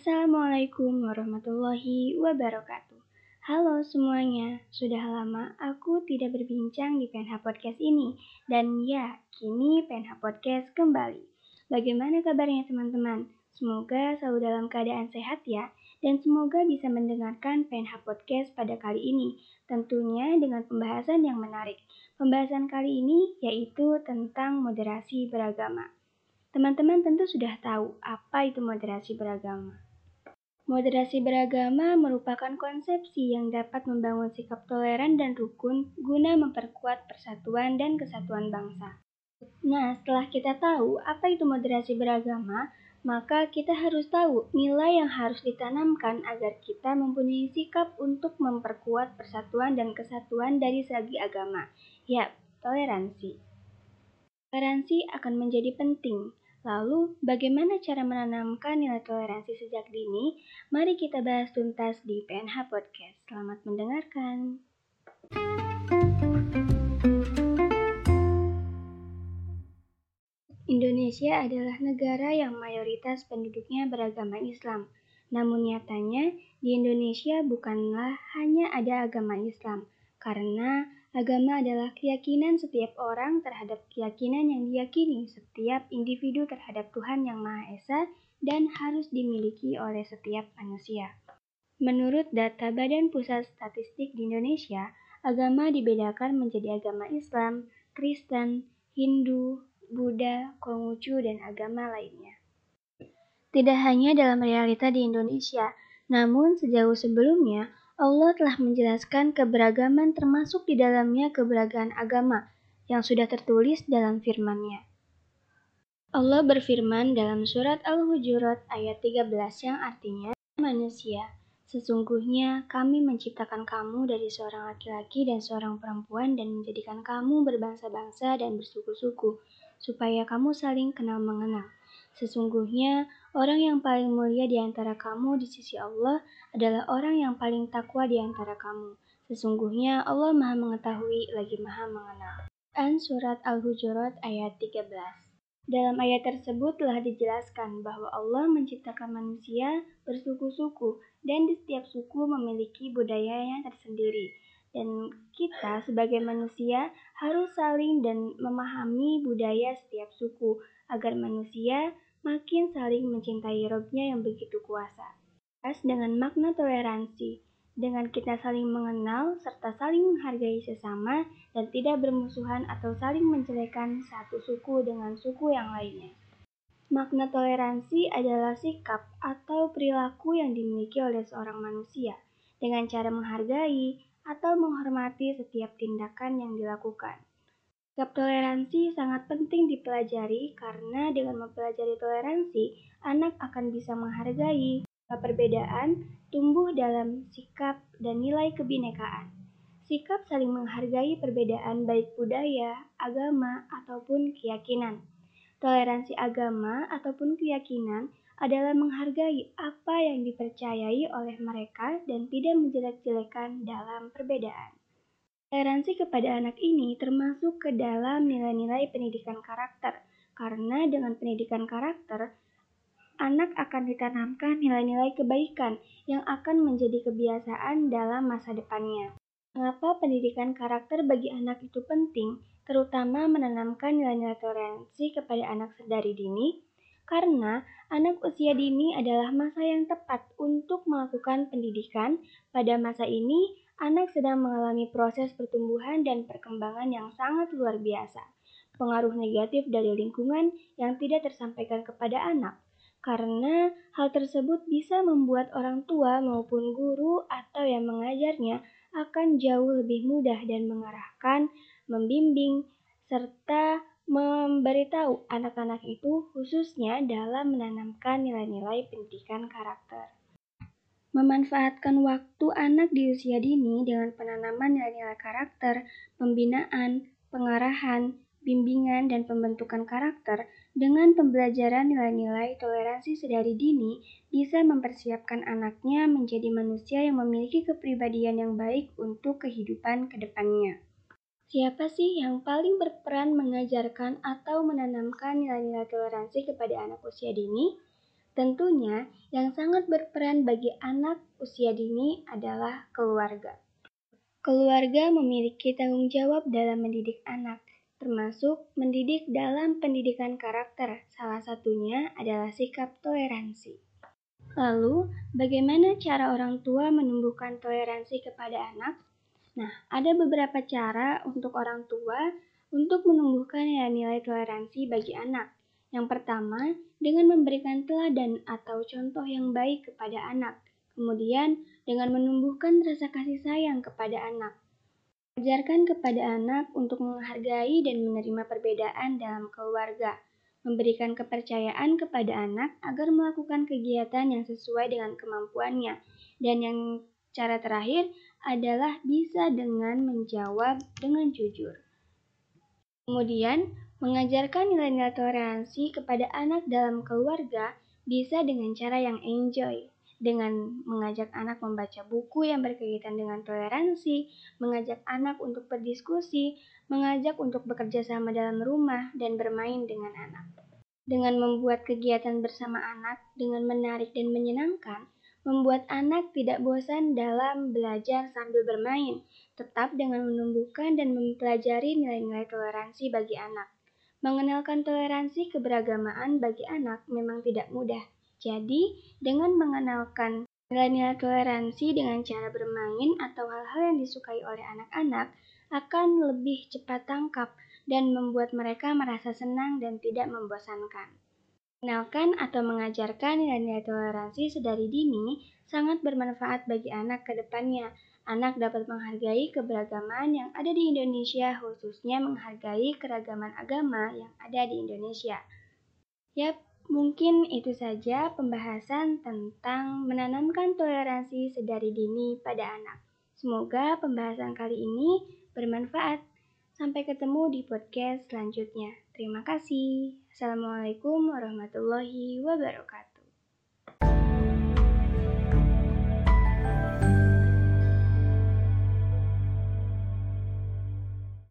Assalamualaikum warahmatullahi wabarakatuh. Halo semuanya, sudah lama aku tidak berbincang di PNH Podcast ini. Dan ya, kini PNH Podcast kembali. Bagaimana kabarnya teman-teman? Semoga selalu dalam keadaan sehat ya. Dan semoga bisa mendengarkan PNH Podcast pada kali ini. Tentunya dengan pembahasan yang menarik. Pembahasan kali ini yaitu tentang moderasi beragama. Teman-teman tentu sudah tahu apa itu moderasi beragama. Moderasi beragama merupakan konsepsi yang dapat membangun sikap toleran dan rukun guna memperkuat persatuan dan kesatuan bangsa. Nah, setelah kita tahu apa itu moderasi beragama, maka kita harus tahu nilai yang harus ditanamkan agar kita mempunyai sikap untuk memperkuat persatuan dan kesatuan dari segi agama. Ya, toleransi. Toleransi akan menjadi penting Lalu, bagaimana cara menanamkan nilai toleransi sejak dini? Mari kita bahas tuntas di PNH Podcast. Selamat mendengarkan. Indonesia adalah negara yang mayoritas penduduknya beragama Islam. Namun nyatanya, di Indonesia bukanlah hanya ada agama Islam, karena Agama adalah keyakinan setiap orang terhadap keyakinan yang diyakini setiap individu terhadap Tuhan Yang Maha Esa dan harus dimiliki oleh setiap manusia. Menurut data Badan Pusat Statistik di Indonesia, agama dibedakan menjadi agama Islam, Kristen, Hindu, Buddha, Konghucu, dan agama lainnya. Tidak hanya dalam realita di Indonesia, namun sejauh sebelumnya, Allah telah menjelaskan keberagaman termasuk di dalamnya keberagaman agama yang sudah tertulis dalam firman-Nya. Allah berfirman dalam surat Al-Hujurat ayat 13 yang artinya, Manusia, sesungguhnya kami menciptakan kamu dari seorang laki-laki dan seorang perempuan dan menjadikan kamu berbangsa-bangsa dan bersuku-suku, supaya kamu saling kenal mengenal. Sesungguhnya, orang yang paling mulia di antara kamu di sisi Allah adalah orang yang paling takwa di antara kamu. Sesungguhnya Allah Maha Mengetahui lagi Maha Mengenal. An Surat Al-Hujurat ayat 13 Dalam ayat tersebut telah dijelaskan bahwa Allah menciptakan manusia bersuku-suku dan di setiap suku memiliki budayanya tersendiri. Dan kita sebagai manusia harus saling dan memahami budaya setiap suku agar manusia makin saling mencintai robnya yang begitu kuasa. Dengan makna toleransi, dengan kita saling mengenal serta saling menghargai sesama dan tidak bermusuhan atau saling menjelekan satu suku dengan suku yang lainnya. Makna toleransi adalah sikap atau perilaku yang dimiliki oleh seorang manusia dengan cara menghargai atau menghormati setiap tindakan yang dilakukan. Sikap toleransi sangat penting dipelajari karena dengan mempelajari toleransi, anak akan bisa menghargai perbedaan, tumbuh dalam sikap dan nilai kebinekaan. Sikap saling menghargai perbedaan baik budaya, agama, ataupun keyakinan. Toleransi agama ataupun keyakinan adalah menghargai apa yang dipercayai oleh mereka dan tidak menjelek-jelekan dalam perbedaan. Toleransi kepada anak ini termasuk ke dalam nilai-nilai pendidikan karakter, karena dengan pendidikan karakter, anak akan ditanamkan nilai-nilai kebaikan yang akan menjadi kebiasaan dalam masa depannya. Mengapa pendidikan karakter bagi anak itu penting, terutama menanamkan nilai-nilai toleransi kepada anak sedari dini? Karena anak usia dini adalah masa yang tepat untuk melakukan pendidikan. Pada masa ini, anak sedang mengalami proses pertumbuhan dan perkembangan yang sangat luar biasa. Pengaruh negatif dari lingkungan yang tidak tersampaikan kepada anak, karena hal tersebut bisa membuat orang tua maupun guru atau yang mengajarnya akan jauh lebih mudah dan mengarahkan, membimbing, serta memberitahu anak-anak itu khususnya dalam menanamkan nilai-nilai pendidikan karakter. Memanfaatkan waktu anak di usia dini dengan penanaman nilai-nilai karakter, pembinaan, pengarahan, bimbingan, dan pembentukan karakter dengan pembelajaran nilai-nilai toleransi sedari dini bisa mempersiapkan anaknya menjadi manusia yang memiliki kepribadian yang baik untuk kehidupan ke depannya. Siapa sih yang paling berperan mengajarkan atau menanamkan nilai-nilai toleransi kepada anak usia dini? Tentunya, yang sangat berperan bagi anak usia dini adalah keluarga. Keluarga memiliki tanggung jawab dalam mendidik anak, termasuk mendidik dalam pendidikan karakter. Salah satunya adalah sikap toleransi. Lalu, bagaimana cara orang tua menumbuhkan toleransi kepada anak? Nah, ada beberapa cara untuk orang tua untuk menumbuhkan nilai-nilai toleransi bagi anak. Yang pertama, dengan memberikan teladan atau contoh yang baik kepada anak. Kemudian, dengan menumbuhkan rasa kasih sayang kepada anak. Ajarkan kepada anak untuk menghargai dan menerima perbedaan dalam keluarga. Memberikan kepercayaan kepada anak agar melakukan kegiatan yang sesuai dengan kemampuannya. Dan yang cara terakhir adalah bisa dengan menjawab dengan jujur. Kemudian, mengajarkan nilai-nilai toleransi kepada anak dalam keluarga bisa dengan cara yang enjoy, dengan mengajak anak membaca buku yang berkaitan dengan toleransi, mengajak anak untuk berdiskusi, mengajak untuk bekerja sama dalam rumah, dan bermain dengan anak. Dengan membuat kegiatan bersama anak dengan menarik dan menyenangkan, membuat anak tidak bosan dalam belajar sambil bermain, tetap dengan menumbuhkan dan mempelajari nilai-nilai toleransi bagi anak. Mengenalkan toleransi keberagamaan bagi anak memang tidak mudah. Jadi, dengan mengenalkan nilai-nilai toleransi dengan cara bermain atau hal-hal yang disukai oleh anak-anak akan lebih cepat tangkap dan membuat mereka merasa senang dan tidak membosankan. Mengenalkan atau mengajarkan nilai-nilai toleransi sedari dini sangat bermanfaat bagi anak ke depannya. Anak dapat menghargai keberagaman yang ada di Indonesia, khususnya menghargai keragaman agama yang ada di Indonesia. Yap, mungkin itu saja pembahasan tentang menanamkan toleransi sedari dini pada anak. Semoga pembahasan kali ini bermanfaat. Sampai ketemu di podcast selanjutnya. Terima kasih. Assalamualaikum warahmatullahi wabarakatuh.